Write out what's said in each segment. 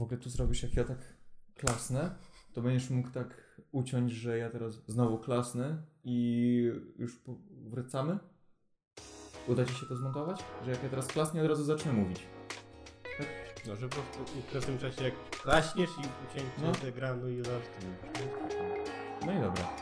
w ogóle tu zrobisz, jak ja tak klasnę, to będziesz mógł tak uciąć, że ja teraz znowu klasnę i już wracamy? Uda Ci się to zmontować? Że jak ja teraz klasnę, od razu zacznę mówić. No, że po prostu w tym czasie jak klaśniesz i ucięcie No. ekranu i zaraz. No i dobra.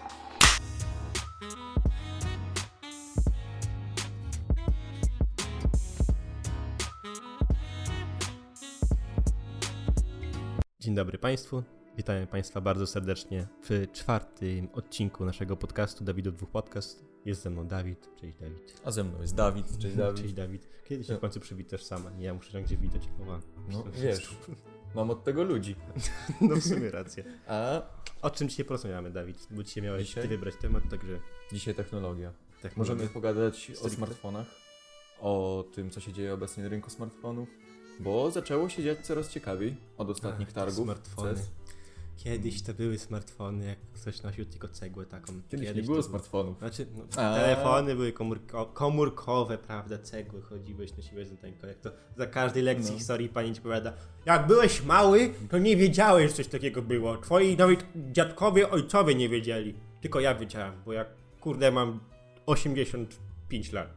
Dobry Państwu. Witamy Państwa bardzo serdecznie w czwartym odcinku naszego podcastu Dawidu Dwóch Podcast. Jest ze mną Dawid. Cześć Dawid. A ze mną jest Dawid. Cześć Dawid. Cześć Dawid. Kiedy się Ja- w końcu przywitasz sama? Nie, ja muszę tam gdzie witać. Oła. No wiesz, mam od tego ludzi. No w sumie rację. A O czym dzisiaj porozmawiamy, Dawid? Bo dzisiaj miałeś Dzisiaj? ty wybrać temat, także dzisiaj technologia. tak Możemy pogadać o smartfonach, o tym, co się dzieje obecnie na rynku smartfonów, bo zaczęło się dziać coraz ciekawiej od ostatnich Ach, targów. Smartfony. CES. Kiedyś to były smartfony, jak ktoś nosił tylko cegłę taką. Kiedyś nie to było smartfonów. Znaczy, no, telefony były komórko, komórkowe, prawda, cegły chodziłeś, nosiłeś na tego, jak to za każdej lekcji No. historii pani ci powiada, jak byłeś mały, to nie wiedziałeś, że coś takiego było, twoi nawet dziadkowie, ojcowie nie wiedzieli, tylko ja wiedziałem, bo jak, kurde, mam 85 lat.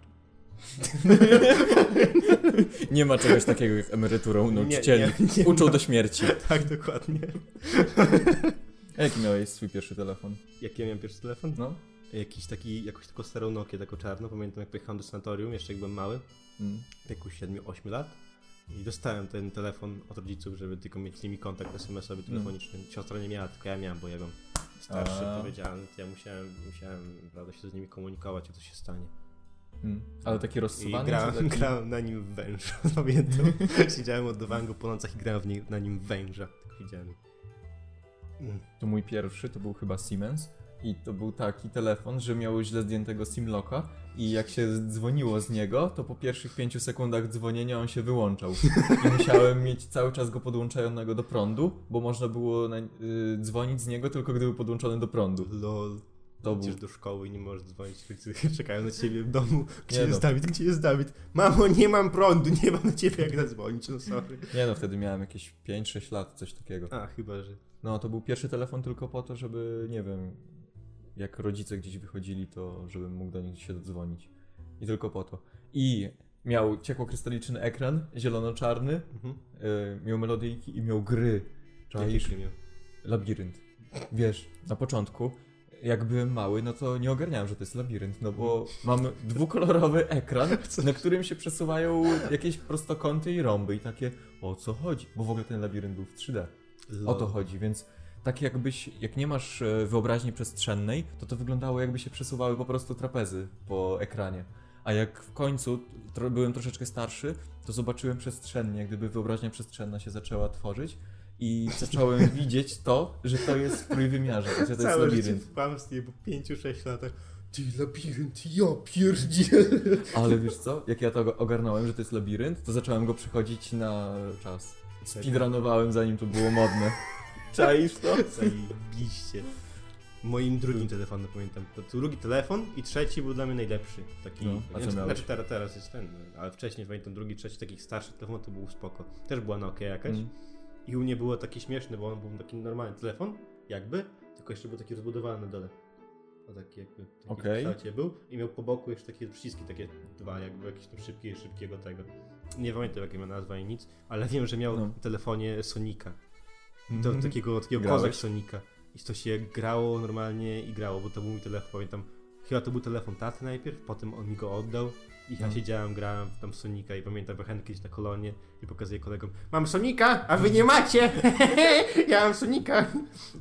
Nie ma czegoś takiego jak emeryturą nauczycieli. nie, nie Uczą ma. do śmierci. Tak, dokładnie. A jaki miałeś swój pierwszy telefon? Jaki ja miałem pierwszy telefon? No? Jakiś taki, jakąś taką starą Nokię, taką czarną, pamiętam jak pojechałem do sanatorium, jeszcze jak byłem mały. Mm. wieku 7-8 lat i dostałem ten telefon od rodziców, żeby tylko mieć z nimi kontakt SMS-owy telefoniczny. Siostra nie miała, tylko ja miałem, bo ja byłem starszy, A. powiedziałem, to ja musiałem, musiałem prawda, się z nimi komunikować, co się stanie. Mm. Ale taki I rozsuwany? grałem, czy taki... grałem na nim w węża, pamiętam. Siedziałem od dywangu po nocach i grałem w nie, na nim węża. Tak widziałem. Mm. To mój pierwszy, to był chyba Siemens. I to był taki telefon, że miał źle zdjętego SIM-locka i jak się dzwoniło z niego, to po pierwszych pięciu sekundach dzwonienia on się wyłączał. I musiałem mieć cały czas go podłączonego do prądu, bo można było na, y, dzwonić z niego tylko gdy był podłączony do prądu. Lol. To był... Idziesz do szkoły i nie możesz dzwonić, wszyscy czekają na ciebie w domu. Gdzie Nie jest no. Dawid? Gdzie jest Dawid? Mamo, nie mam prądu, nie mam na ciebie jak zadzwonić, no sorry. Nie no, wtedy miałem jakieś 5-6 lat, coś takiego. A, chyba, że... No, to był pierwszy telefon tylko po to, żeby, nie wiem, jak rodzice gdzieś wychodzili, to żebym mógł do nich się dodzwonić. I tylko po to. I miał ciekłokrystaliczny ekran, zielono-czarny, Mhm. y, miał melodyjki i miał gry. Czaisz? Labirynt. Wiesz, na początku, jak byłem mały, no to nie ogarniałem, że to jest labirynt, no bo mam dwukolorowy ekran, na którym się przesuwają jakieś prostokąty i rąby i takie, o co chodzi? Bo w ogóle ten labirynt był w 3D. O to chodzi, więc tak jakbyś, jak nie masz e, wyobraźni przestrzennej, to to wyglądało jakby się przesuwały po prostu trapezy po ekranie. A jak w końcu tro, byłem troszeczkę starszy, to zobaczyłem przestrzennie, gdyby wyobraźnia przestrzenna się zaczęła tworzyć i zacząłem widzieć to, że to jest w trójwymiarze, że to jest Całe życie labirynt. w kłamstwie, po 5-6 latach. Ty labirynt, ja pierdzielę. Ale wiesz co, jak ja to ogarnąłem, że to jest labirynt, to zacząłem go przechodzić na czas. Speedrunowałem zanim to było modne. Czaisz to? Zajebiście. Moim drugim telefonem pamiętam. To drugi telefon i trzeci był dla mnie najlepszy. Taki, No, a co znaczy, znaczy teraz, teraz jest ten, ale wcześniej pamiętam drugi, trzeci takich starszych telefonów to był spoko. Też była Nokia jakaś. Mm. I u mnie było takie śmieszne, bo on był taki normalny telefon, jakby, tylko jeszcze był taki rozbudowany na dole. O taki jakby taki kształcie był i miał po boku jeszcze takie przyciski, takie dwa, jakby jakieś tam szybkie, szybkiego tego. Nie pamiętam jakie ma nazwa i nic, ale wiem, że miał No. w telefonie Sonika. To Mhm. takiego, takiego Grałeś? kozak Sonika. I to się grało normalnie i grało, bo to był mój telefon, pamiętam. Chyba to był telefon taty najpierw, potem on mi go oddał. I ja No. siedziałem, grałem w tam Sonika i pamiętam, pojechałem kiedyś na kolonie i pokazuję kolegom Mam Sonika, a wy nie macie! ja mam Sonika!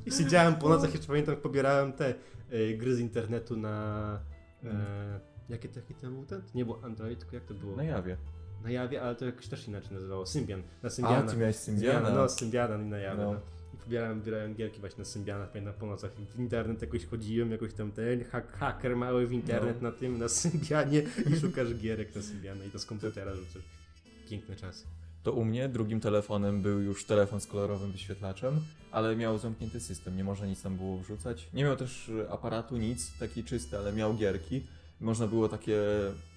I siedziałem po nocach, jeszcze pamiętam, pobierałem te y, gry z internetu na... E, jakie taki to był ten? To nie było Android, tylko jak to było? Na jawie. Na jawie, ale to jakoś też inaczej nazywało. Symbian. Na A, Symbiana. ty miałeś Symbiana. No, Symbiana na jawie. No. No. I pobierałem, wybierałem gierki właśnie na Symbianach, pamiętam po nocach. W internet jakoś chodziłem, jakoś tam ten hak, haker mały w internet No. na tym, na Symbianie i szukasz gierek na Symbiana i to z komputera rzucasz. Piękne czasy. To u mnie drugim telefonem był już telefon z kolorowym wyświetlaczem, ale miał zamknięty system, nie można nic tam było wrzucać. Nie miał też e, aparatu, nic, taki czysty, ale miał gierki. Można było takie,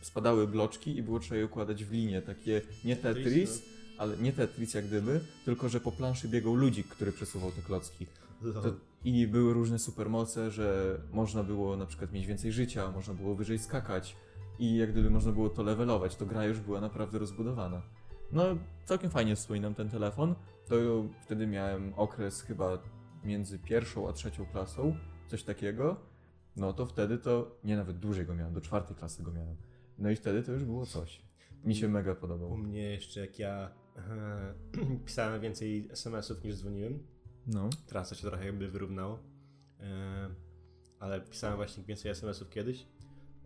spadały bloczki i było trzeba je układać w linie, takie nie Tetris, ale nie Tetris jak gdyby, tylko że po planszy biegał ludzik, który przesuwał te klocki. Lol. To, I były różne supermoce, że można było na przykład mieć więcej życia, można było wyżej skakać i jak gdyby można było to levelować, to gra już była naprawdę rozbudowana. No, całkiem fajnie wspominam ten telefon. To wtedy miałem okres chyba między pierwszą a trzecią klasą, coś takiego. No to wtedy to, nie nawet dłużej go miałem, do czwartej klasy go miałem. No i wtedy to już było coś. Mi się mega U podobało. mnie jeszcze jak ja pisałem więcej SMS-ów niż dzwoniłem, No. teraz to się trochę jakby wyrównało, e, ale pisałem właśnie więcej SMS-ów kiedyś.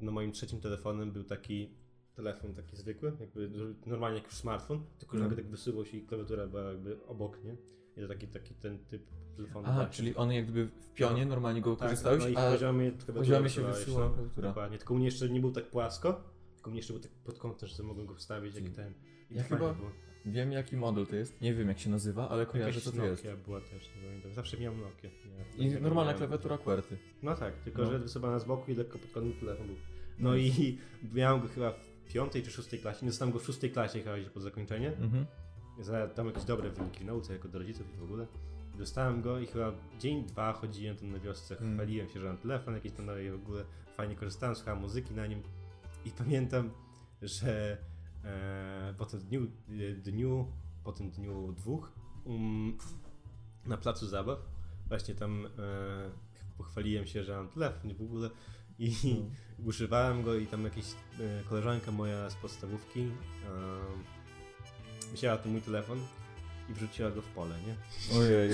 No moim trzecim telefonem był taki telefon taki zwykły, jakby normalnie jak już smartfon, tylko że No. jakby tak wysuwał się i klawiatura była jakby obok, nie? I to taki, taki ten typ telefonu. A, właśnie. czyli on jak gdyby w pionie normalnie go Tak, korzystałeś, no i a poziomie poziomie się wysyłała no. klawiatura. Dokładnie, tylko u mnie jeszcze nie był tak płasko, tylko u mnie jeszcze był tak pod kątem, że mogłem go wstawić jak ten. I Ja fajnie chyba było. Wiem jaki model to jest, nie wiem jak się nazywa, ale kojarzę co to jest. Nokia była też, nie pamiętam. Zawsze miałem Nokia. Nie, I normalna miałem. klawiatura QWERTY. No tak, tylko No. że wysuwana z boku i lekko pod kątem telefon był. No i miałem go chyba w piątej czy szóstej klasie, nie dostałem go w szóstej klasie chyba gdzieś po zakończenie. Mhm. Za- Tam jakieś dobre wyniki w nauce, jako do rodziców i w ogóle. Dostałem go i chyba dzień, dwa chodziłem tam na wiosce, Mm. chwaliłem się, że mam telefon jakiś tam i w ogóle fajnie korzystałem, słuchałem muzyki na nim i pamiętam, że po tym dniu, e, dniu, po tym dniu dwóch um, na placu zabaw właśnie tam e, pochwaliłem się, że mam telefon w ogóle i używałem go i tam jakaś e, koleżanka moja z podstawówki e, wzięła tu mój telefon i wrzuciła go w pole, nie? Ojej.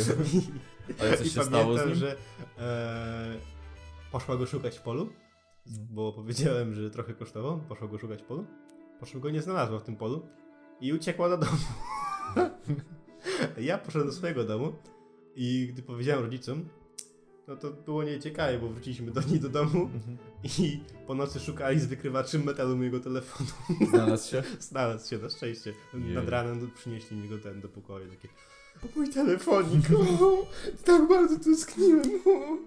Ale coś I się stało z pamiętam, nim? że e, poszła go szukać w polu, No. bo powiedziałem, że trochę kosztował, poszła go szukać w polu, poszła go nie znalazła w tym polu i uciekła do domu. ja poszedłem do swojego domu i gdy powiedziałem rodzicom, no to było nieciekawe, bo wróciliśmy do niej do domu Mhm. i po nocy szukali z wykrywaczem metalu mojego telefonu. Znalazł się? Znalazł się, na szczęście. Jej. Nad ranem przynieśli mi go ten do pokoju, takie o mój telefonik, o, tak bardzo tęskniłem. O.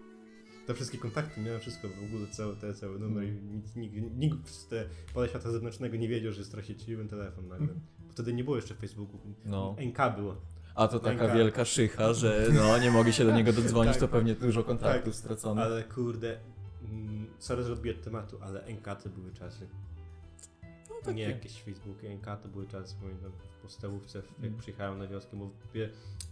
Te wszystkie kontakty miałem, wszystko w ogóle, całe, te, cały numer i nikt, nikt, nikt z te pola świata zewnętrznego nie wiedział, że straciłem telefon nagle. Bo Wtedy nie było jeszcze Facebooku. No. NK było. A to taka Ręka. wielka szycha, że no nie mogli się do niego dodzwonić, Tak. to pewnie dużo kontaktów Tak. straconych. Ale kurde, mm, sorry, że odbiję od tematu, ale NK to były czasy. No. Nie jakieś Facebooki, NK to były czasy, pamiętam, w podstawówce, jak Mm. przyjechałem na wioskę, bo w,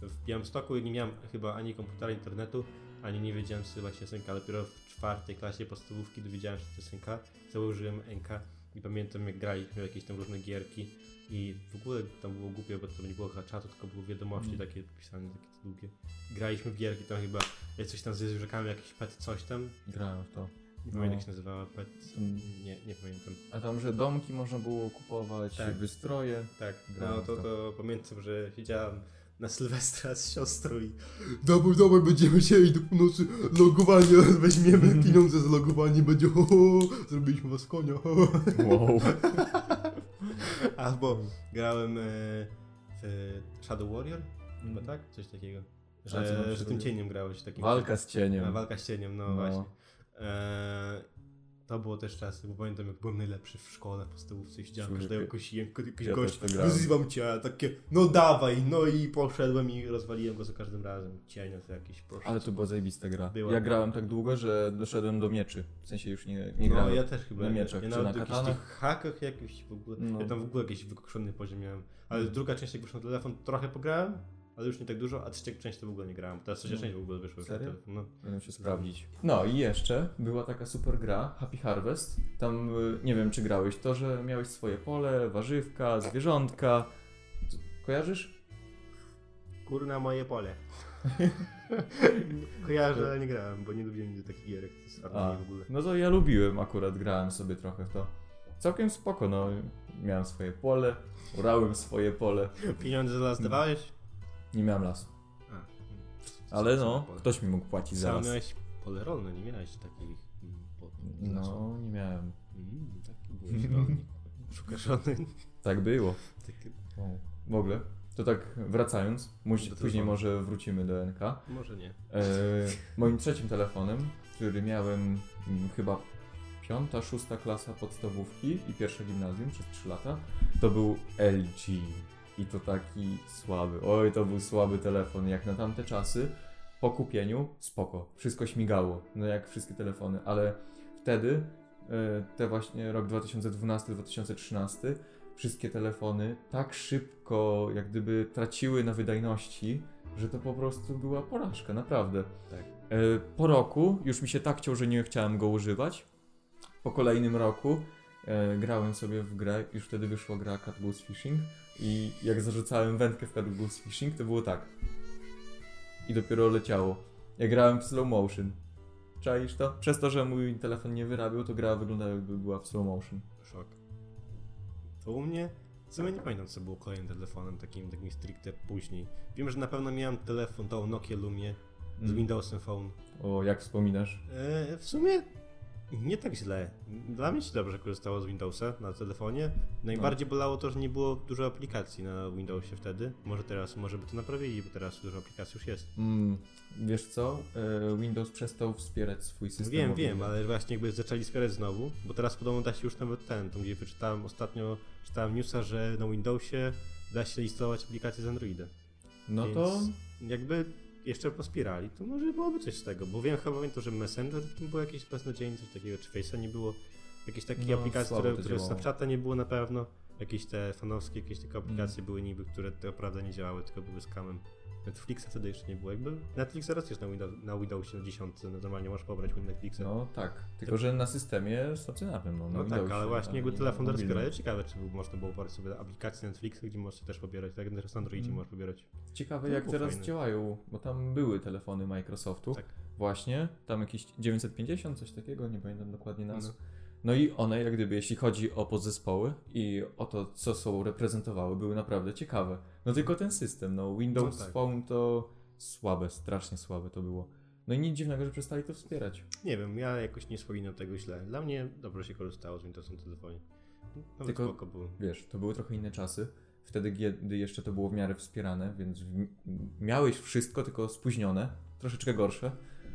w Białymstoku nie miałem chyba ani komputera, internetu, ani nie wiedziałem co właśnie jest NK, dopiero w czwartej klasie podstawówki dowiedziałem się, że to jest założyłem NK i pamiętam jak graliśmy jakieś tam różne gierki i w ogóle tam było głupie, bo to nie było czatu, tylko były wiadomości Mm. takie pisane, takie długie. Graliśmy w gierki, tam chyba coś tam z zwierzakami, jakiś pet coś tam, Grałem w to. nie No. pamiętam jak się nazywała, pet, Mm. nie, nie pamiętam. A tam, że domki można było kupować, Tak. wystroje. Tak, no to, to. to pamiętam, że siedziałem na Sylwestra z siostrą i dawaj, dawaj, będziemy siedzieć do północy, logowanie, weźmiemy pieniądze za logowanie, będzie ho, ho, zrobiliśmy was konia, ho. Wow. Albo grałem e, w Shadow Warrior, chyba tak? Coś takiego. Że, że tym cieniem grałeś. Takim Walka z A, cieniem. walka z cieniem, no, No. właśnie. E, to było też czasy, bo pamiętam jak byłem najlepszy w szkole, w podstawówce siedziałem, Człowieku. każdego kosiłem, jakiś Ja gość, wyzywam cię, a takie, no dawaj, no i poszedłem i rozwaliłem go za każdym razem. Cienia to jakieś, proszę. Ale to była zajebista gra. Była. Ja grałem tak długo, że doszedłem do mieczy. W sensie już nie, nie No grałem. ja też chyba, na nie, mieczach ja nawet na jakichś tych hakach jakichś w ogóle, No. ja tam w ogóle jakiś wykokszony poziom miałem. Ale Mm. druga część jak wyszła na telefon, trochę pograłem, ale już nie tak dużo, a trzecia część to w ogóle nie grałem. Teraz trzecia No. część w ogóle wyszła Serio? telefon. No. Będę się sprawdzić. No i jeszcze była taka super gra, Happy Harvest. Tam y, nie wiem, czy grałeś to, że miałeś swoje pole, warzywka, zwierzątka. Kojarzysz? Kurna moje pole. Kojarzę, ale nie grałem, bo nie lubiłem nigdy takich gierek z w ogóle. no to ja lubiłem akurat, grałem sobie trochę w to. Całkiem spoko, no. Miałem swoje pole, urałem swoje pole. Pieniądze za nas dawałeś? Nie miałem lasu. A. Ale Co- co no, pole? ktoś mi mógł płacić za las. miałeś pole rolne, nie miałeś takich mm, No, nie miałem. Mm, taki byłeś rolnik. Szukasz? Tak było. Takie, W ogóle. To tak wracając, muś, Do później telefonu. może wrócimy do NK. może nie. E, moim trzecim telefonem, który miałem mm, chyba piąta, szósta klasa podstawówki i pierwsze gimnazjum przez 3 lata, to był LG. I to taki słaby. Oj, to był słaby telefon. Jak na tamte czasy, po kupieniu, spoko. Wszystko śmigało. No jak wszystkie telefony, ale wtedy, e, te właśnie rok 2012-2013, wszystkie telefony tak szybko, jak gdyby traciły na wydajności, że to po prostu była porażka, naprawdę. Tak. E, Po roku już mi się tak chciał, że nie chciałem go używać. Po kolejnym roku e, grałem sobie w grę, już wtedy wyszła gra Cat Goose Fishing i jak zarzucałem wędkę w Cat Goose Fishing, to było tak. I dopiero leciało. Ja grałem w slow motion. Czaisz to? Przez to, że mój telefon nie wyrabiał, to gra wyglądała jakby była w slow motion. Szok. To u mnie, w sumie nie pamiętam co było kolejnym telefonem, takim, takim stricte później. Wiem, że na pewno miałem telefon, tą Nokia Lumie z Mm. Windowsem Phone. O, jak wspominasz? E, w sumie nie tak źle. Dla mnie się dobrze korzystało z Windowsa na telefonie. Najbardziej bolało to, że nie było dużo aplikacji na Windowsie wtedy. Może teraz, może by to naprawili, bo teraz dużo aplikacji już jest. Mm, wiesz co? E, Windows przestał wspierać swój system. Wiem, wiem, ale właśnie jakby zaczęli wspierać znowu, bo teraz podobno da się już nawet ten, to gdzie wyczytałem ostatnio, czytałem newsa, że na Windowsie da się instalować aplikacje z Androida. No Więc to jakby jeszcze pospierali, to może byłoby coś z tego, bo wiem chyba pamiętam, że Messenger to było jakieś beznadziejne, coś takiego, czy Face'a nie było, jakieś takie No, aplikacje, które, to które. Snapchata nie było na pewno, jakieś te fanowskie, jakieś takie aplikacje Mm. były niby, które tak naprawdę nie działały, tylko były skamem. Netflixa wtedy jeszcze nie było, jakby Netflix teraz jest na, Windows, na Windowsie na 10, no normalnie możesz pobrać Netflixa. No tak, tylko że na systemie stacjonarnym. No, No tak, Windowsie, ale właśnie jakby telefon teraz. Ciekawe, czy można było pobrać sobie aplikację Netflixa, gdzie możesz też pobierać, tak jak na Androidzie Mm. możesz pobierać. Ciekawe jak teraz fajne. działają, bo tam były telefony Microsoftu. Tak. Właśnie, tam jakieś 950, coś takiego, nie pamiętam dokładnie nazw. No. No i one, jak gdyby, jeśli chodzi o podzespoły i o to, co są reprezentowały, były naprawdę ciekawe. No tylko ten system, no Windows No tak. Phone to słabe, strasznie słabe to było. No i nic dziwnego, że przestali to wspierać. Nie wiem, ja jakoś nie wspominam tego źle. Dla mnie dobrze się korzystało z Windowsem telefonie. Nawet Tylko- spoko było. Wiesz, to były trochę inne czasy. Wtedy, kiedy jeszcze to było w miarę wspierane, więc miałeś wszystko, tylko spóźnione, troszeczkę gorsze,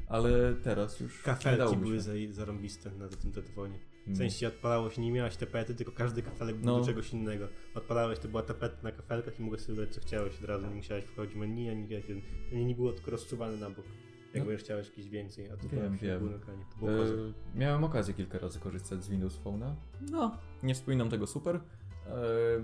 ale teraz już Kafelki były zarąbiste na tym telefonie. W Mm. sensie odpalało się, nie miałeś tapety, tylko każdy kafelek był No. do czegoś innego. Odpalałeś, to była tapeta na kafelkach i mogłeś sobie wybrać co chciałeś od razu, nie musiałeś wchodzić w menu, ani jakie, ani nie było tylko rozczuwane na bok. Jak No. chciałeś jakieś więcej, a to Wiem, było wiem. było. E, miałem okazję kilka razy korzystać z Windows Phone'a. No, nie wspominam tego super, e,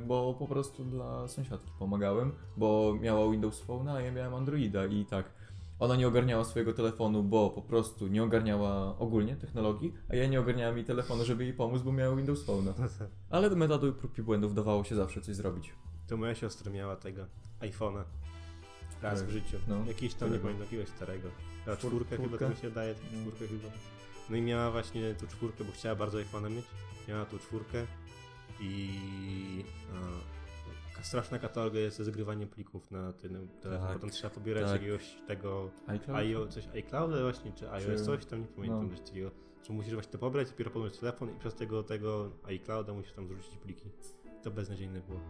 bo po prostu dla sąsiadki pomagałem, bo miała Windows Phone'a, a ja miałem Androida i tak. Ona nie ogarniała swojego telefonu, bo po prostu nie ogarniała ogólnie technologii, a ja nie ogarniałem jej telefonu, żeby jej pomóc, bo miała Windows tak. Ale do metodu prób i błędów dawało się zawsze coś zrobić. To moja siostra miała tego iPhone'a. Raz Tak. w życiu. No. Jakiś tam, nie pamiętam, jakiegoś starego. A Czwór- czwórkę chyba, to mi się tak, No. czwórkę chyba. No i miała właśnie tą czwórkę, bo chciała bardzo iPhone'a mieć. Miała tą czwórkę i... A, straszna kataloga jest ze zgrywaniem plików na tym telefon. Tak, Potem trzeba pobierać tak. jakiegoś tego iCloud? IO, coś iCloud właśnie, czy iOS, Czy- coś tam, nie pamiętam no. coś takiego. Czy musisz właśnie to pobrać, dopiero podłączyć telefon i przez tego, tego iClouda musisz tam zrzucić pliki. To beznadziejne było.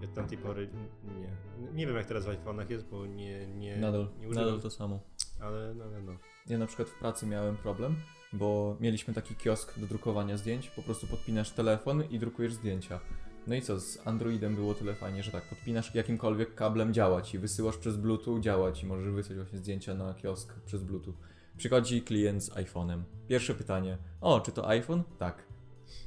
Ja od tamtej pory nie. Nie wiem jak teraz w iPhone'ach jest, bo nie, nie, Nadal, nie używam, nadal to samo. ale no, no, no. Ja na przykład w pracy miałem problem, bo mieliśmy taki kiosk do drukowania zdjęć, po prostu podpinasz telefon i drukujesz zdjęcia. No i co, z Androidem było tyle fajnie, że tak, podpinasz jakimkolwiek kablem, działa ci, wysyłasz przez Bluetooth, działa ci, możesz wysłać właśnie zdjęcia na kiosk przez Bluetooth. Przychodzi klient z iPhone'em. Pierwsze pytanie, o, czy to iPhone? Tak.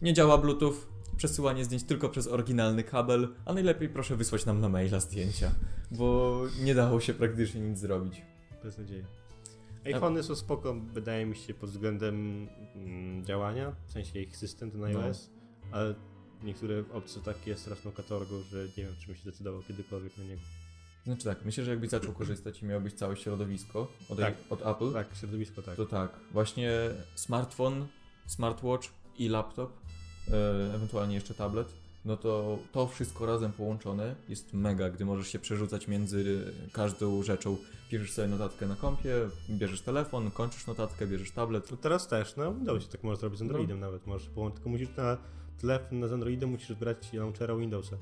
Nie działa Bluetooth, przesyłanie zdjęć tylko przez oryginalny kabel, a najlepiej proszę wysłać nam na maila zdjęcia, bo nie dało się praktycznie nic zrobić. Bez nadziei. iPhony są spoko, wydaje mi się, pod względem mm, działania, w sensie ich system ten No. iOS, ale niektóre opcje takie straszną katorgą, że nie wiem, czy bym się decydował kiedykolwiek na niego. Znaczy tak, myślę, że jakbyś zaczął korzystać i miałbyś całe środowisko od, Tak. od Apple, Tak, środowisko tak. to tak, właśnie smartfon, smartwatch i laptop, e, ewentualnie jeszcze tablet, no to to wszystko razem połączone jest mega, gdy możesz się przerzucać między każdą rzeczą. Piszesz sobie notatkę na kompie, bierzesz telefon, kończysz notatkę, bierzesz tablet. No teraz też, no udało się tak można zrobić z Androidem nawet, możesz połączyć, tylko musisz na telefon na z Androidem musisz brać launchera Windowsa,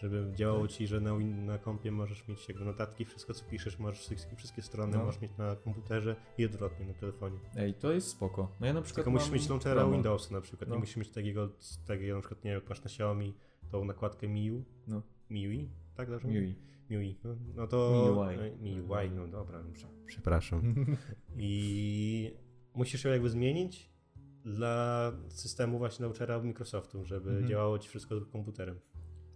żeby działało ci, że na, na kompie możesz mieć jakby notatki, wszystko co piszesz, możesz wszystkie, wszystkie strony No. możesz mieć na komputerze i odwrotnie na telefonie. Ej, to jest spoko. No ja na przykład Tylko musisz mieć launchera promo. Windowsa na przykład, No. nie musisz mieć takiego, takiego na przykład, nie wiem, jak masz na Xiaomi tą nakładkę MIUI, No. MIUI, Tak, dobrze? MIUI. MIUI. No, no to... MIUI. e, MIUI, no dobra, no, prze- przepraszam. I musisz ją jakby zmienić dla systemu właśnie launchera Microsoftu, żeby Mhm. działało ci wszystko z komputerem.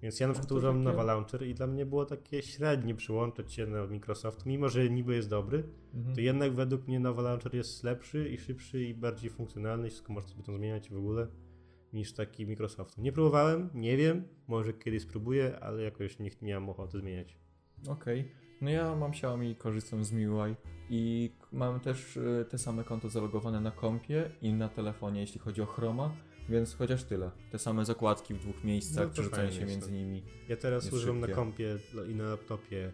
Więc ja na przykład to używam takie- Nova Launcher i dla mnie było takie średnie przyłączać się na Microsoft, mimo że niby jest dobry, Mhm. to jednak według mnie Nova Launcher jest lepszy i szybszy i bardziej funkcjonalny wszystko można sobie tam zmieniać w ogóle niż taki Microsoftu. Nie próbowałem, nie wiem, może kiedyś spróbuję, ale jakoś nie, mam ochoty zmieniać. Okej. No ja mam Xiaomi i korzystam z MIUI i mam też y, te same konto zalogowane na kompie i na telefonie, jeśli chodzi o Chroma, więc chociaż tyle. Te same zakładki w dwóch miejscach, No przerzucają się między nimi. Ja teraz używam na szybkie. kompie l- i na laptopie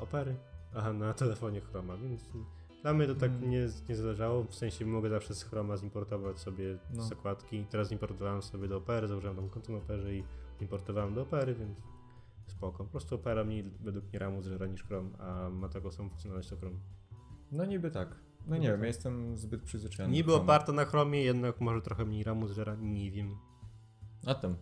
Opery, a na telefonie Chroma, więc dla mnie to tak Mm. nie, nie zależało. W sensie mogę zawsze z Chroma zimportować sobie No. zakładki. Teraz importowałem sobie do Opery, założyłem tam konto na Operze i importowałem do Opery, więc spoko. Po prostu Opera mniej według mnie ramu zżera niż Chrome, a ma taką samą funkcjonalność co Chrome. No niby tak. No nie Niby wiem, tak. ja jestem zbyt przyzwyczajony. Niby oparta na Chromie, jednak może trochę mniej ramu zżera, nie wiem. A tam.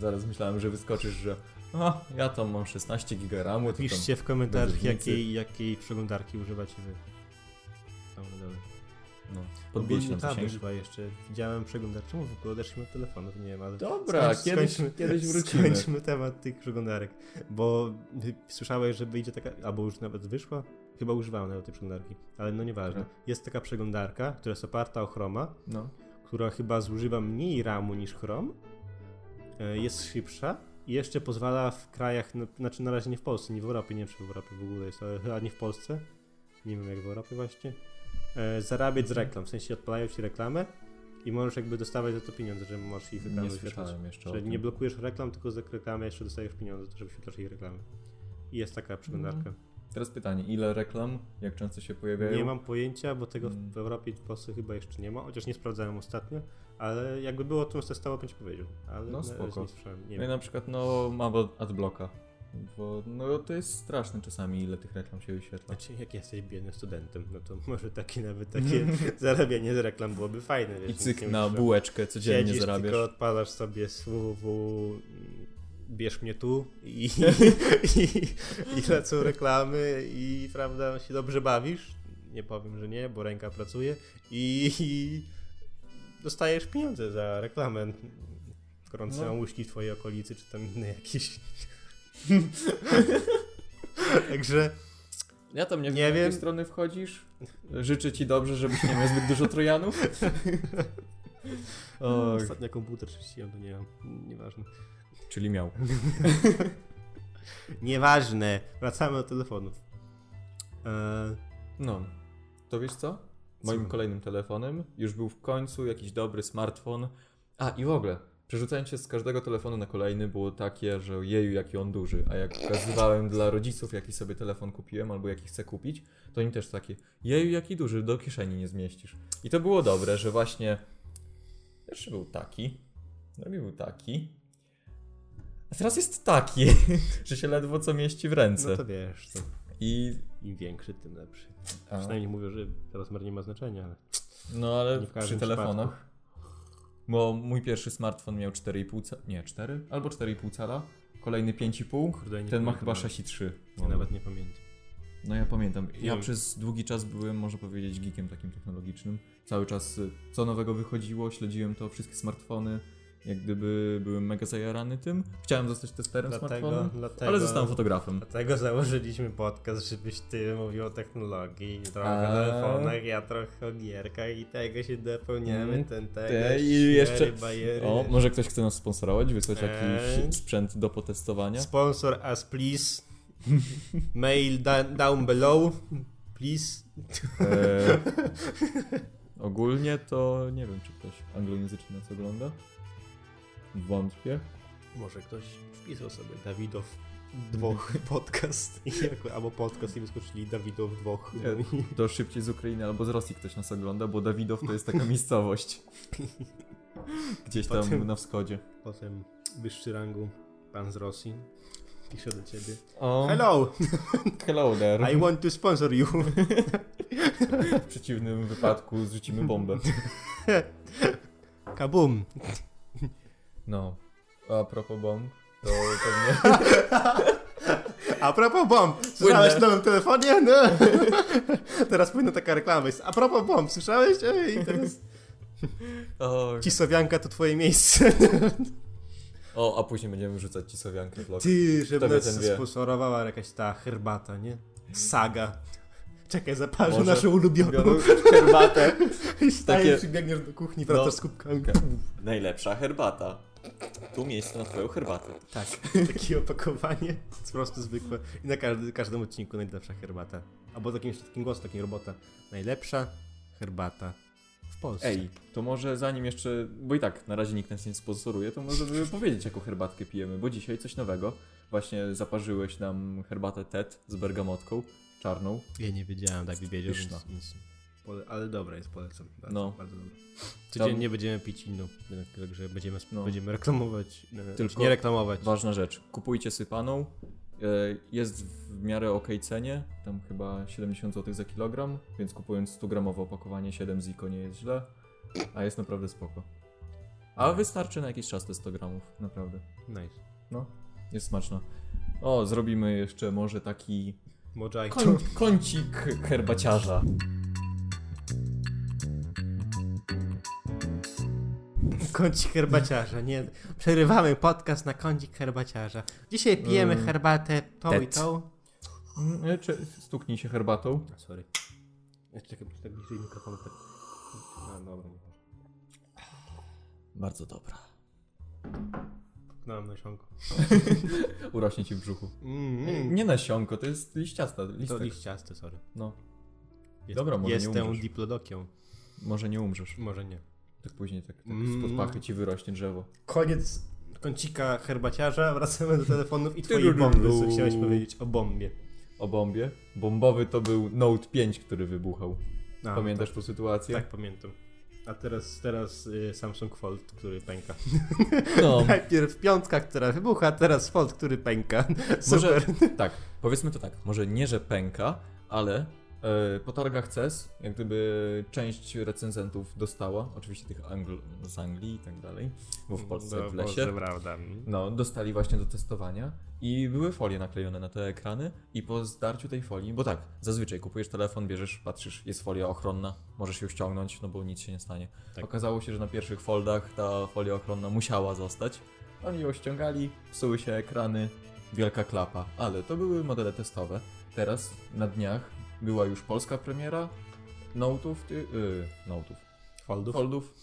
Zaraz myślałem, że wyskoczysz, że a, ja tam mam 16 giga RAMu. Piszcie w komentarzach, jakiej, jakiej przeglądarki używacie wy. Tam. No, Ogólnie podbieżne ta zasięgi. wyszła jeszcze. Widziałem przeglądarkę. Czemu w ogóle odeszliśmy od telefonu? To nie wiem, ale. Dobra, skończ- kiedyś, skończmy- kiedyś wrócimy. Skończmy temat tych przeglądarek. Bo y, słyszałeś, że wyjdzie taka. Albo już nawet wyszła? Chyba używałem nawet tej przeglądarki. Ale no nieważne. Dobra. Jest taka przeglądarka, która jest oparta o Chroma, No. która chyba zużywa mniej RAMu niż Chrome. e, Jest szybsza. I jeszcze pozwala w krajach, no, znaczy na razie nie w Polsce, nie w Europie, nie wiem czy w Europie w ogóle jest, ale chyba nie w Polsce, nie wiem jak w Europie właśnie, zarabiać z reklam, w sensie odpalają ci reklamę i możesz jakby dostawać za to pieniądze, że możesz ich reklamy Nie słyszałem jeszcze Że nie blokujesz reklam, tylko za reklamę jeszcze dostajesz pieniądze, to że wyświetlasz ich reklamy. I jest taka przeglądarka. Teraz pytanie, ile reklam, jak często się pojawiają? Nie mam pojęcia, bo tego Mm. w Europie w Polsce chyba jeszcze nie ma, chociaż nie sprawdzałem ostatnio, ale jakby było, to bym testował, bym ci powiedział. Ale No spoko. nie. Nie No i na przykład, no, mam ad- adblocka. Bo no to jest straszne czasami, ile tych reklam się wyświetla. Znaczy, jak jesteś biednym studentem, no to może takie nawet takie zarabianie z reklam byłoby fajne. Wiesz, I cyk na bułeczkę codziennie Siedzisz, zarabiasz. tylko odpalasz sobie z www, bierz mnie tu i, i, i lecą reklamy i prawda, się dobrze bawisz. Nie powiem, że nie, bo ręka pracuje i, i dostajesz pieniądze za reklamę. Gorące No. łyżki w twojej okolicy, czy tam inne jakieś. Także Ja tam nie, Nie wiem, z jakiej strony wchodzisz. Życzę ci dobrze, żebyś nie miał zbyt dużo trojanów. Oj, ostatnio komputer czyściłem, to nie wiem, nieważne. czyli miał. Nieważne, wracamy do telefonów. Eee, No, to wiesz co? Moim Co? kolejnym telefonem już był w końcu jakiś dobry smartfon. A i w ogóle, przerzucając się z każdego telefonu na kolejny było takie, że jeju, jaki on duży. A jak pokazywałem dla rodziców, jaki sobie telefon kupiłem albo jaki chcę kupić, to oni też takie, jeju, jaki duży, do kieszeni nie zmieścisz. I to było dobre, że właśnie pierwszy był taki, drugi był taki, a teraz jest taki, że się ledwo co mieści w ręce. no to wiesz, to I im większy, tym lepszy. a, Przynajmniej mówią, że rozmiar nie ma znaczenia, ale No ale przy telefonach. Bo mój pierwszy smartfon miał 4,5 cala, nie 4 albo 4,5 cala, kolejny 5,5, kurde, ten ma chyba nawet. 6,3. Ja nawet nie pamiętam. No ja pamiętam. Ja przez długi czas byłem, można powiedzieć, geekiem takim technologicznym. Cały czas y, co nowego wychodziło, śledziłem to, wszystkie smartfony. Jak gdyby byłem mega zajarany tym. Chciałem zostać testerem Dlatego, ale zostałem fotografem. Dlatego założyliśmy podcast, żebyś ty mówił o technologii, trochę A. o telefonach, ja trochę o gierkach i tego się dopełniamy, Mm, ten tego, te i jeszcze- bajery. O, może ktoś chce nas sponsorować, wysłać Eee. jakiś sprzęt do potestowania. Sponsor us please. Mail da down below. Please. E, ogólnie to nie wiem, czy ktoś anglojęzyczny nas ogląda. Wątpię. Może ktoś wpisał sobie Dawidow dwóch podcast i jako, albo podcast i wyskoczyli Dawidow dwóch. To szybciej z Ukrainy albo z Rosji ktoś nas ogląda, bo Dawidow to jest taka miejscowość. Gdzieś tam Potem- na wschodzie. Potem wyższy rangu pan z Rosji pisze do ciebie. O, Hello, hello there. I want to sponsor you. W przeciwnym wypadku zrzucimy bombę. Kabum. No, a propos bomb. to pewnie... A propos bomb, słyszałeś w nowym telefonie? No. Teraz powinna taka reklama jest. A propos bomb, słyszałeś? Ej, teraz... O, Cisowianka to twoje miejsce. o, a później będziemy rzucać ci sowiankę w lok. Ty, żeby nas sponsorowała jakaś ta herbata, nie? Saga. Czekaj, zaparzę Może naszą ulubioną. Herbatę. I stajesz Takie- i biegniesz do kuchni, No. wracasz z kubkami. Najlepsza herbata. Tu miejsce na twoją herbatę. Tak, takie opakowanie, po prostu zwykłe. I na każdy, każdym odcinku najlepsza herbata. Albo takim, takim głosem, takim robota. Najlepsza herbata w Polsce. Ej, to może zanim jeszcze, bo i tak na razie nikt nas nie sponsoruje, to może by powiedzieć jaką herbatkę pijemy, bo dzisiaj coś nowego. Właśnie zaparzyłeś nam herbatę TET z bergamotką czarną. Ja nie wiedziałem, tak by wiedział, więc, Pyszna. więc pole, Ale dobra jest, polecam. Bardzo, No. bardzo dobra. Codziennie będziemy pić inną, także będziemy, No. będziemy reklamować, Tylko- nie reklamować. Ważna rzecz, kupujcie sypaną. E, Jest w miarę ok cenie, tam chyba 70 zł za kilogram, więc kupując 100 gramowe opakowanie 7 ziko nie jest źle, a jest naprawdę spoko. A wystarczy na jakiś czas te 100 gramów, naprawdę. Nice. No, jest smaczna. O, zrobimy jeszcze może taki Mojito. Kącik herbaciarza. Kącik herbaciarza, nie. Przerywamy podcast na kącik herbaciarza. Dzisiaj pijemy Mm. herbatę tą i tą. Mm, e, Czy stuknij się herbatą? A, sorry. Czekaj, muszę tak bliżej mikrofonu. Tak. A, dobra. Bardzo dobra. Puknąłem nasionko. Urośnie ci w brzuchu. Mm, Nie nasionko, to jest liściasta. To Listek. liściasty, sorry. No, Jest, Dobra, może nie Jestem umrzesz. diplodokią. może nie umrzesz. Może nie. Tak później tak, tak Mm. spod pachy ci wyrośnie drzewo. Koniec kącika herbaciarza, wracamy do telefonów i twojej Tyrururu. bomby, co chciałeś powiedzieć o bombie. O bombie. Bombowy to był Note 5, który wybuchał. A, Pamiętasz tą sytuację? Tak, pamiętam. A teraz, teraz y, Samsung Fold, który pęka. No, Najpierw piątka, która wybucha, teraz Fold, który pęka. Może, Super. tak, powiedzmy to tak, może nie, że pęka, ale po targach CES, jak gdyby część recenzentów dostała, oczywiście tych Angl z Anglii i tak dalej, bo w Polsce No, w lesie, prawda. no, dostali właśnie do testowania i były folie naklejone na te ekrany i po zdarciu tej folii, bo tak, zazwyczaj kupujesz telefon, bierzesz, patrzysz, jest folia ochronna, możesz ją ściągnąć, no bo nic się nie stanie. Tak. Okazało się, że na pierwszych foldach ta folia ochronna musiała zostać. Oni ją ściągali, psuły się ekrany, wielka klapa, ale to były modele testowe. Teraz na dniach była już polska premiera Note'ów, ty, yy, Note'ów, Foldów. Foldów.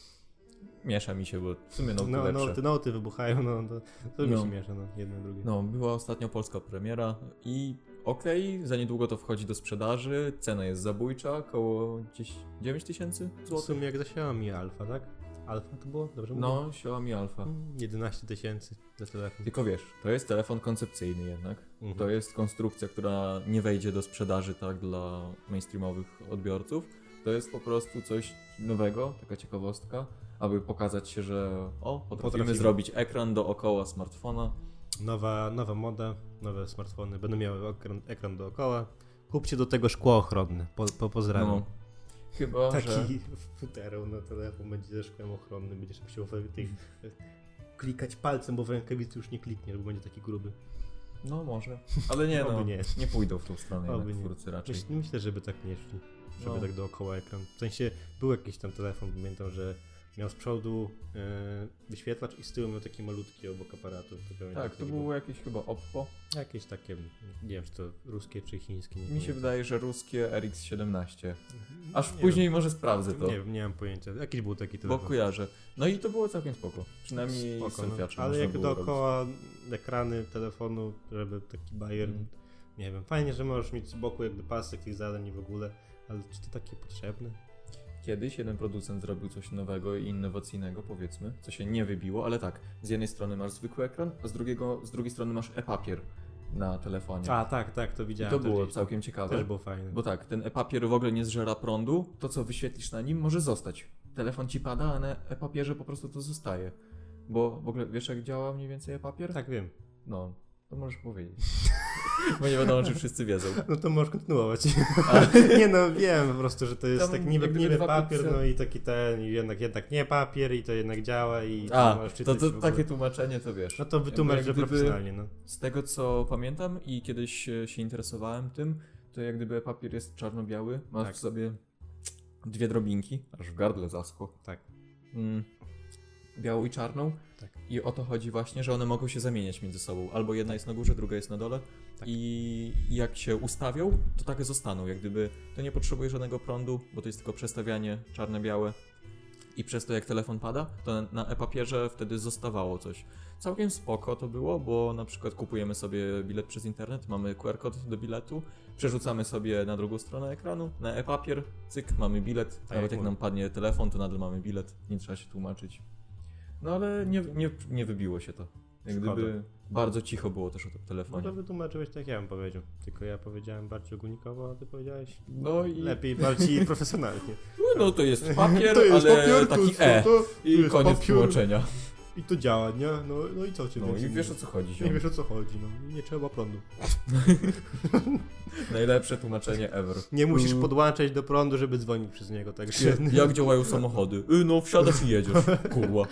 Miesza mi się, bo w sumie Note No, lepsze. no, te noty wybuchają, no to, to mi No. się miesza, no, jedno drugie. No, była ostatnio polska premiera i okej, za niedługo to wchodzi do sprzedaży, cena jest zabójcza, około 10 9 tysięcy w złotych. sumie jak za Xiaomi Alpha, tak? Alpha to było? Dobrze mówię? No, Xiaomi. Mm, 11 tysięcy za telefon. Tylko wiesz, to jest telefon koncepcyjny jednak. Mhm. To jest konstrukcja, która nie wejdzie do sprzedaży tak dla mainstreamowych odbiorców. To jest po prostu coś nowego, taka ciekawostka, aby pokazać się, że o, potrafimy, Potrafimy. zrobić ekran dookoła smartfona. Nowa, nowa moda, nowe smartfony będą miały ekran, ekran dookoła. Kupcie do tego szkło ochronne. Po, po pozdrawiam. No, chyba, Taki że... futerał na telefon będzie ze szkłem ochronnym, będziesz musiał tych, klikać palcem, bo w rękawicy już nie klikniesz, bo będzie taki gruby. No może. Ale nie, no, nie. nie. pójdą w tą stronę Oby jednak nie. twórcy raczej. Myśl, myślę, żeby tak nie szli, żeby No. tak dookoła ekran. W sensie był jakiś tam telefon, pamiętam, że miał z przodu e, wyświetlacz i z tyłu miał taki malutki obok aparatu. To Tak, to było jakieś chyba Oppo. Jakieś takie, nie wiem czy to ruskie czy chińskie. Mi się pamiętam. wydaje, że ruskie RX-17. Aż Nie później może sprawdzę to, Nie wiem, nie mam pojęcia. Jakiś był taki bo telefon. kojarzę. No i to było całkiem spoko. Przynajmniej Spoko, no. selfiacze Ale jak dookoła ekrany telefonu, żeby taki bajer, Mm. nie wiem, fajnie, że możesz mieć z boku jakby pasek tych zadań i w ogóle, ale czy to takie potrzebne? Kiedyś jeden producent zrobił coś nowego i innowacyjnego, powiedzmy, co się nie wybiło, ale tak, z jednej strony masz zwykły ekran, a z, drugiego, z drugiej strony masz e-papier na telefonie. A, tak, tak, to I widziałem. to też było gdzieś. całkiem ciekawe. Też było fajne. Bo tak, ten e-papier w ogóle nie zżera prądu, to co wyświetlisz na nim może zostać. Telefon ci pada, a na e-papierze po prostu to zostaje. Bo w ogóle wiesz jak działa mniej więcej e-papier? Tak, wiem. No, to możesz powiedzieć. Bo nie wiadomo, czy wszyscy wiedzą. No to możesz kontynuować. A, nie no, wiem po prostu, że to jest Tam tak niby, niby papier, no i taki ten, i jednak, jednak nie papier i to jednak działa i A to, to takie tłumaczenie to wiesz. No to wytłumacz, że profesjonalnie, no. Z tego co pamiętam i kiedyś e, się interesowałem tym, to jak gdyby papier jest czarno-biały, masz Tak. w sobie dwie drobinki, aż w gardle zaschło. Tak. Mm, białą i czarną. Tak. I o to chodzi właśnie, że one mogą się zamieniać między sobą. Albo jedna jest na górze, druga jest na dole. Tak. I jak się ustawią, to takie zostaną. Jak gdyby to nie potrzebuje żadnego prądu, bo to jest tylko przestawianie czarne-białe. I przez to jak telefon pada, to na- e-papierze wtedy zostawało coś. Całkiem spoko to było, bo na przykład kupujemy sobie bilet przez internet, mamy QR kod do biletu, przerzucamy sobie na drugą stronę ekranu, na e-papier, cyk, mamy bilet. Tak Nawet jak jak nam padnie telefon, to nadal mamy bilet, nie trzeba się tłumaczyć. No ale nie, nie, nie wybiło się to. Jak Szkoda. gdyby bardzo cicho było też o tym No telefonie. to wytłumaczyłeś tak jak ja bym powiedział. Tylko ja powiedziałem bardziej ogólnikowo, a ty powiedziałeś No i lepiej, bardziej profesjonalnie. no to jest papier, To jest ale papier, to taki jest E. to, to I koniec papier. tłumaczenia. I to działa, nie? No, no i co ci No i wiesz o co chodzi. Nie ziom. wiesz o co chodzi, no. Nie trzeba prądu. Najlepsze tłumaczenie ever. Nie musisz podłączać do prądu, żeby dzwonić przez niego, także... Jak- działają samochody? Y, no wsiadasz i jedziesz. Kurwa.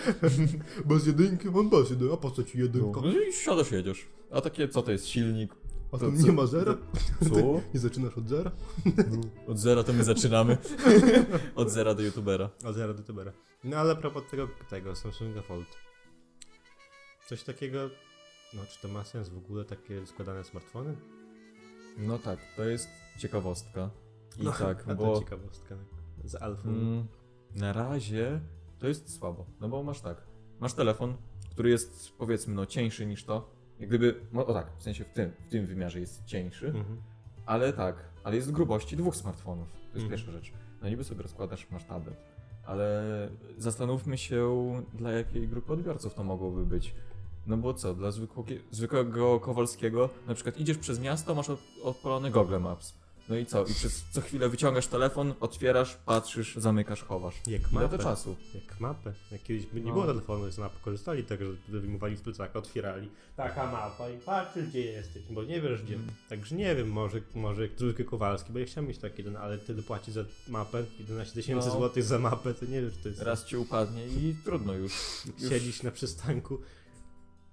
Bez jedynki, on bez jedynki, a po co ci jedynka? No i wsiadasz i jedziesz. A takie, co to jest silnik? A to co- nie ma zera? Co? Nie zaczynasz od zera? Od zera to my zaczynamy. Od zera do youtubera. Od zera do tubera. No ale a propos tego, tego Samsunga Fold. Coś takiego... No, czy to ma sens w ogóle, takie składane smartfony? No tak, to jest ciekawostka. I no, tak, a bo to ciekawostka. Z alfą. mm, na razie to jest słabo. No bo masz tak, masz telefon, który jest powiedzmy no cieńszy niż to. Jak gdyby, no o tak, w sensie w tym, w tym wymiarze jest cieńszy, Mhm. ale tak, ale jest grubości dwóch smartfonów. To jest Mhm. pierwsza rzecz. No niby sobie rozkładasz, masz tablet. Ale zastanówmy się, dla jakiej grupy odbiorców to mogłoby być. No bo co, dla zwykłego, zwykłego Kowalskiego, na przykład idziesz przez miasto, masz od, odpalony Google Maps. No i co? I przez co chwilę wyciągasz telefon, otwierasz, patrzysz, zamykasz, chowasz. Jak mapę. czasu? Jak mapę. Jak kiedyś nie No. było telefonu z mapy, korzystali tak, że wyjmowali z plecaka, otwierali. Taka mapa i patrzysz gdzie jesteś, bo nie wiesz gdzie. Mm. Także nie wiem, może, może zwykły Kowalski, bo ja chciałem mieć taki jeden, ale tyle płaci za mapę, 11 tysięcy No. złotych za mapę, to nie wiesz, to jest... Raz ci upadnie i trudno już. już. Siedzisz na przystanku,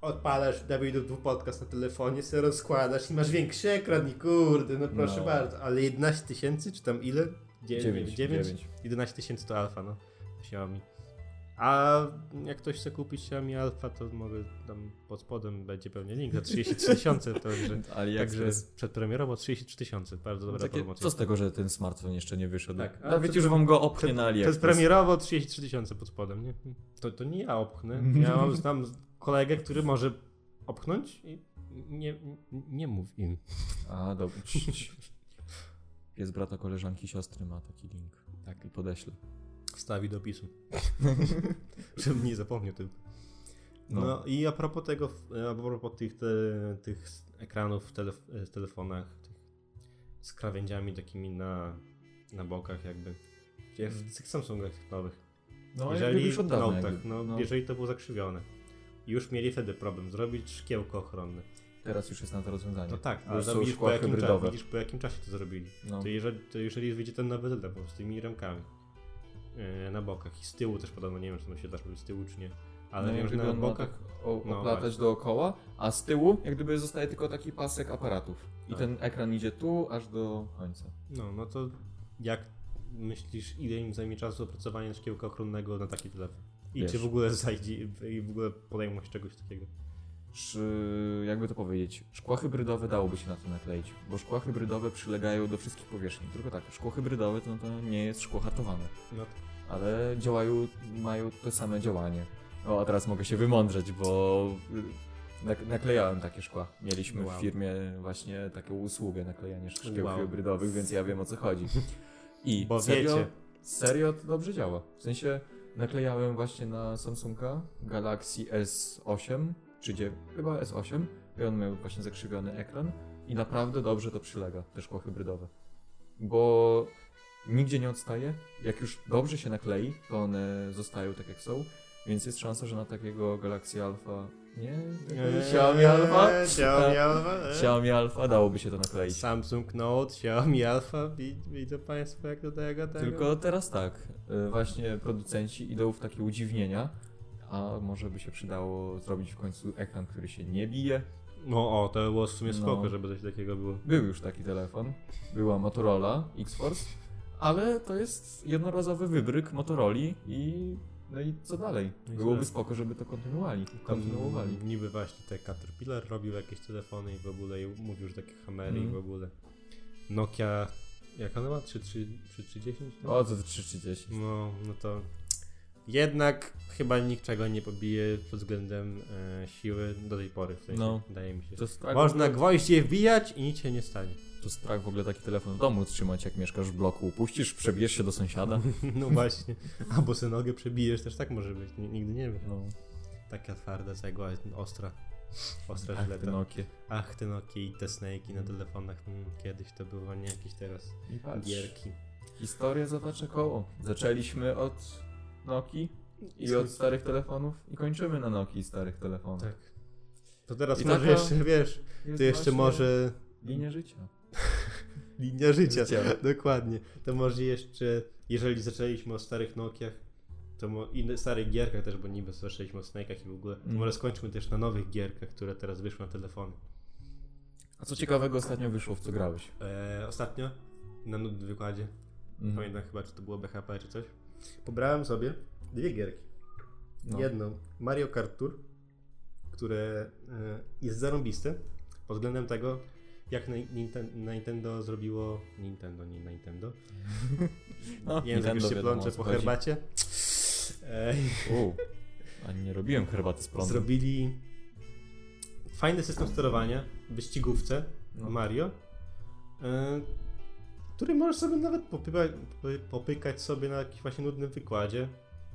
odpalasz WW podcast na telefonie, sobie rozkładasz i masz większy ekran i kurde, no proszę No. bardzo. Ale 11 tysięcy, czy tam ile? Dzie- Dziewięć, dziewięć? dziewięć. 11 tysięcy to alfa, no. Xiaomi. A jak ktoś chce kupić Xiaomi Alpha, to może tam pod spodem będzie pewnie link za 33 tysiące, że... Ale Także to jest... przedpremierowo 33 tysiące, bardzo dobra Takie, promocja. co z tego, że ten smartfon jeszcze nie wyszedł? Tak, a Nawet przed- już wam go opchnie na AliExpress. przedpremierowo 33 tysiące pod spodem, nie? To, to nie ja opchnę. Ja mam znam kolegę, który może opchnąć i nie, nie mów im. A, dobra. Pies brata, koleżanki, siostry ma taki link. Tak, i podeślę. Wstawi do opisu. Żebym nie zapomniał tylko. No. No. i a propos tego, a propos tych, te, tych ekranów w, telef w telefonach, z krawędziami takimi na, na bokach jakby. Jak w tych Samsungach nowych. No, jeżeli już od dawna jakby. no, No. jeżeli to było zakrzywione. Już mieli wtedy problem, zrobić szkiełko ochronne. Teraz już jest na to rozwiązanie. No tak, ale to widzisz po, jakim czasie, widzisz po jakim czasie to zrobili. No. To, jeżeli, to jeżeli wyjdzie ten nowy telefon z tymi ramkami na bokach i z tyłu też podobno, nie wiem czy to się zrobić z tyłu czy nie, ale no, wiem, że na bokach tak o, no oplatać właśnie. dookoła, a z tyłu jak gdyby zostaje tylko taki pasek aparatów. I Tak. ten ekran idzie tu, aż do końca. No, no to jak myślisz, ile im zajmie czasu opracowanie szkiełka ochronnego na taki telefon? I Wiesz. czy w ogóle zajdzie i w ogóle podejmą się czegoś takiego? Jakby to powiedzieć, szkła hybrydowe dałoby się na to nakleić, bo szkła hybrydowe przylegają do wszystkich powierzchni. Tylko tak, szkło hybrydowe to, to nie jest szkło hartowane, No, ale działają, mają to same działanie. O, a teraz mogę się wymądrzeć, bo y, nak- naklejałem takie szkła. Mieliśmy Wow. w firmie właśnie taką usługę naklejania szkieł Wow. hybrydowych, więc ja wiem o co chodzi. I Bo serio, wiecie. serio to dobrze działa. W sensie naklejałem właśnie na Samsunga Galaxy S8, czy gdzie? Chyba S8 i on miał właśnie zakrzywiony ekran i naprawdę dobrze to przylega, te szkło hybrydowe. Bo nigdzie nie odstaje. Jak już dobrze się naklei, to one zostają tak jak są, więc jest szansa, że na takiego Galaxy Alpha Nie? Eee, Xiaomi Alpha? Xiaomi Alpha. Xiaomi Alpha, dałoby się to nakleić. Samsung Note, Xiaomi Alpha. Wi- Widzą Państwo jak do tego, tego? Tylko teraz tak, y, właśnie producenci idą w takie udziwnienia, a może by się przydało zrobić w końcu ekran, który się nie bije. No o, to by było w sumie No. spoko, żeby coś takiego było. Był już taki telefon, była Motorola X-Force, ale to jest jednorazowy wybryk Motorola i no i co dalej? No co Byłoby spoko, żeby to kontynuowali. Tam kontynuowali. niby właśnie te Caterpillar robił jakieś telefony i w ogóle i mówił, że takie kamery i Mhm. w ogóle. Nokia, jak ona ma? 3310? O, to 330. No, no to jednak chyba niczego nie pobije pod względem e, siły do tej pory, w sensie, No. wydaje mi się. To strach, Można gwoździe wbijać i nic się nie stanie. to strach w ogóle taki telefon w domu trzymać, jak mieszkasz w bloku. Upuścisz, przebijesz się do sąsiada. No właśnie. Albo sobie nogę przebijesz, też tak może być, N- nigdy nie wiesz. No, Taka twarda cegła, ostra. Ostra tak, żyleta. te Nokie. Ach, te Nokie i te Snake'i na telefonach. Mm, kiedyś to było, nie jakieś teraz gierki. historia zatacza koło. Zaczęliśmy od Nokii i od starych telefonów i kończymy na Nokii i starych telefonach. Tak. To teraz I może taka jeszcze, wiesz, to jeszcze może Linia życia. linia życia. Życia. Dokładnie. To może jeszcze, jeżeli zaczęliśmy o starych Nokiach, to mo- i na starych gierkach też, bo niby zaczęliśmy o Snake'ach i w ogóle, to Mm. może skończmy też na nowych gierkach, które teraz wyszły na telefony. A co ciekawego ostatnio wyszło, w co grałeś? E, ostatnio na nudnym wykładzie, Mhm. pamiętam chyba, czy to było BHP czy coś, pobrałem sobie dwie gierki. No. Jedną Mario Kart Tour, które e, jest zarąbiste pod względem tego, jak Ninten- Nintendo zrobiło. Nintendo, nie Nintendo. No, Język już się plącze po herbacie. U, a nie robiłem herbaty z prądu. zrobili fajny system sterowania w wyścigówce No. Mario, e, który możesz sobie nawet popyka, popy- popykać sobie na jakimś właśnie nudnym wykładzie.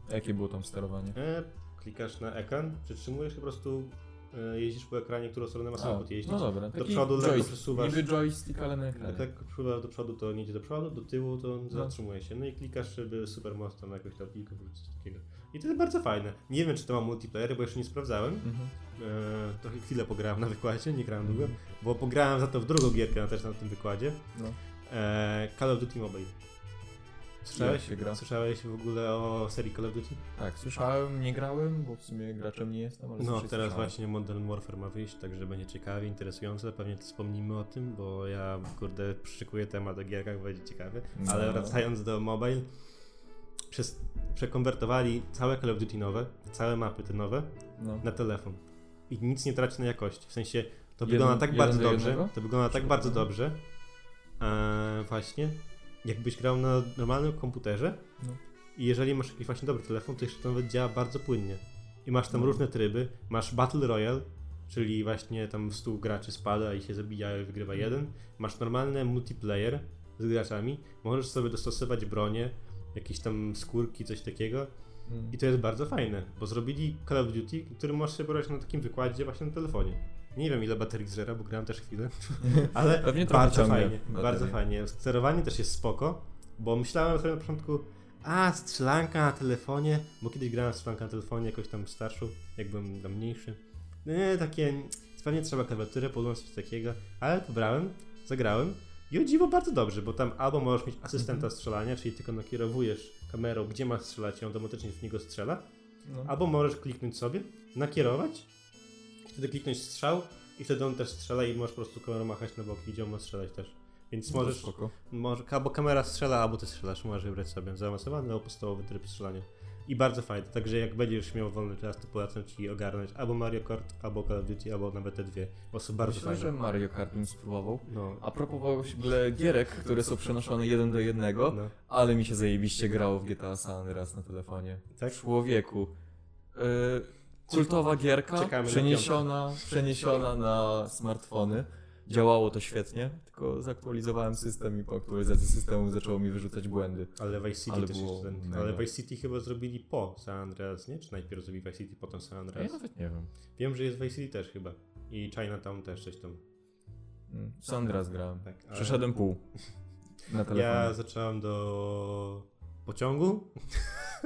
Jakie było tam sterowanie? E, klikasz na ekran, przytrzymujesz i po prostu e, jeździsz po ekranie, którą stronę ma samochód jeździć. no dobra, taki przodu lekko przesuwasz. Niby joystick, ale na Jak ekranie. lekko przesuwasz do przodu, to nie idzie do przodu, do tyłu to zatrzymuje się. No i klikasz, żeby super most tam jakoś tam kilka coś takiego. I to jest bardzo fajne. Nie wiem, czy to ma multiplayer, bo jeszcze nie sprawdzałem. Mhm. E, trochę chwilę pograłem na wykładzie, nie grałem długo, bo pograłem za to w drugą gierkę na- też na tym wykładzie. No. E, Call of Duty Mobile. Słyszałeś? Gra? Słyszałeś w ogóle o serii Call of Duty? Tak, słyszałem, nie grałem, bo w sumie graczem nie jestem, ale No, teraz słyszałem. właśnie Modern Warfare ma wyjść, także będzie ciekawie, interesujące. Pewnie wspomnimy o tym, bo ja, kurde, przyszykuję temat o gierkach, będzie ciekawy. No. Ale wracając do mobile, przez, przekonwertowali całe Call of Duty nowe, całe mapy te nowe No. na telefon. I nic nie traci na jakości. W sensie to Jeden- wygląda tak bardzo do dobrze. To wygląda tak bardzo dobrze. E, właśnie. Jakbyś grał na normalnym komputerze. No. I jeżeli masz jakiś właśnie dobry telefon, to jeszcze to nawet działa bardzo płynnie. I masz tam No. różne tryby. Masz Battle Royale, czyli właśnie tam 100 graczy spada i się zabija i wygrywa jeden. Masz normalny multiplayer z graczami. Możesz sobie dostosować bronię, jakieś tam skórki, coś takiego. Mm. I to jest bardzo fajne, bo zrobili Call of Duty, który możesz sobie brać na takim wykładzie właśnie na telefonie. Nie wiem ile baterii zżera, bo grałem też chwilę, ale Pewnie bardzo fajnie, bardzo fajnie. Sterowanie też jest spoko, bo myślałem sobie na początku, a strzelanka na telefonie, bo kiedyś grałem strzelankę na telefonie, jakoś tam starszą, jak byłem tam mniejszy. Nie, takie, pewnie trzeba klawiaturę, podłączyć coś takiego, ale pobrałem, zagrałem i o dziwo bardzo dobrze, bo tam albo możesz mieć asystenta Mhm. strzelania, czyli tylko nakierowujesz kamerą, gdzie masz strzelać i on automatycznie w niego strzela, No. Albo możesz kliknąć sobie, nakierować, wtedy kliknąć strzał i wtedy on też strzela i możesz po prostu kamerą machać na boki, gdzie on ma strzelać też. Więc No możesz, może, albo kamera strzela, albo ty strzelasz, możesz wybrać sobie zaawansowany albo podstawowy tryb strzelania. I bardzo fajne, także jak będziesz miał wolny czas, to polecam ci ogarnąć albo Mario Kart, albo Call of Duty, albo nawet te dwie. Bo są bardzo Myślę, fajne. że Mario Kart bym spróbował. No, A propos gierek, które są przenoszone jeden do jednego, no. ale mi się zajebiście grało w GTA San Andreas na telefonie. Tak? Człowieku. Yy, kultowa gierka, Czekamy na przeniesiona, przeniesiona na smartfony. Działało to świetnie, tylko zaktualizowałem system i po aktualizacji systemu zaczęło mi wyrzucać błędy. Ale Vice City Ale też było jest ten. Ale Vice City chyba zrobili po San Andreas, nie? Czy najpierw zrobili Vice City, potem San Ja Andreas? nawet nie wiem. Wiem, że jest Vice City też chyba. I Chinatown też coś tam. Mm, San Andreas grałem. Tak, ale- Przeszedłem pół. Na telefonie. Ja zacząłem do pociągu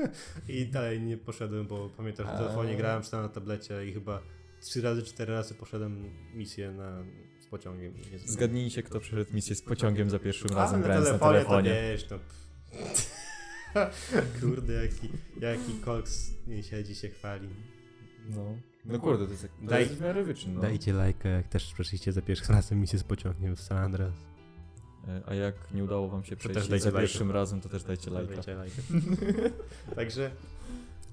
i dalej nie poszedłem, bo pamiętam, że w telefonie grałem czy tam na tablecie i chyba trzy razy, cztery razy poszedłem misję na, z pociągiem. Zgadnijcie, kto przeszedł misję z pociągiem za pierwszym A, razem na grając na telefonie, telefonie. to wiesz, no. Kurde, jaki, jaki koks nie siedzi, się chwali. No. no kurde, to jest, to Daj- jest w miarę wyczyn, no. Dajcie lajka, jak też przeszliście za pierwszym razem misję z pociągiem w San Andreas. A jak nie udało wam się przejść za lajka. pierwszym razem, to też dajcie lajka. Dajcie lajka. Także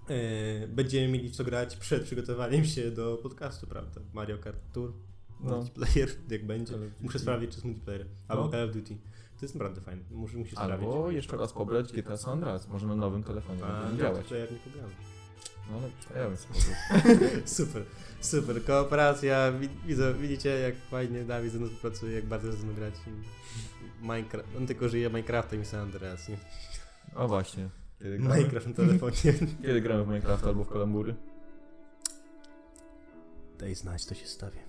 e, będziemy mieli co grać przed przygotowaniem się do podcastu, prawda? Mario Kart Tour, No. multiplayer, jak będzie. Muszę sprawdzić, czy jest multiplayer. Albo No. Call of Duty. To jest naprawdę fajne. Muszę, musisz sprawdzić. Albo jeszcze raz pobrać GTA San Andreas, może na nowym telefonie A, no, działać. to ja nie pograłem. No ale ja bym sobie Super, super. Kooperacja. Wi- Widzę, widzicie, jak fajnie Dawid ze mną pracuje, jak bardzo ze mną grać. Minecraft. On tylko żyje Minecraftem i San Andreas, nie? O właśnie. Kiedy gramy, Minecraft na telefonie. kiedy gramy w Minecraft albo w Kalambury? Daj znać, to się stawię.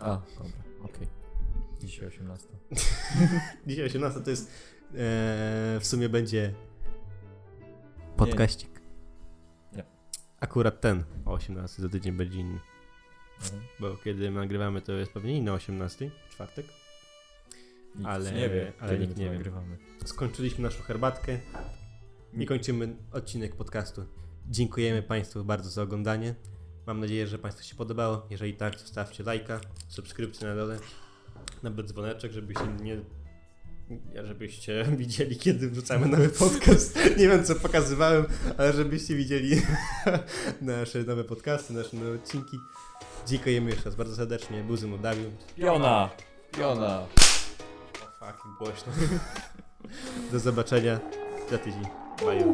A, dobra, okej. Dzisiaj 18. Dzisiaj 18 to jest. E, w sumie będzie. Podkaścik. Akurat ten o 18 za tydzień będzie inny. No. Bo kiedy nagrywamy, to jest pewnie inny o 18, czwartek. Nikt Ale- nie wie, ale nikt nie wie. nagrywamy. Skończyliśmy naszą herbatkę i kończymy odcinek podcastu. Dziękujemy Państwu bardzo za oglądanie. Mam nadzieję, że Państwu się podobało. Jeżeli tak, zostawcie lajka, subskrypcję na dole, nawet dzwoneczek, żebyście nie... Żebyście widzieli, kiedy wrzucamy nowy podcast. Nie wiem, co pokazywałem, ale żebyście widzieli nasze nowe podcasty, nasze nowe odcinki. Dziękujemy jeszcze raz bardzo serdecznie. Mną Dawid. Piona! Piona! O fuck, głośno. Do zobaczenia za tydzień. Bye.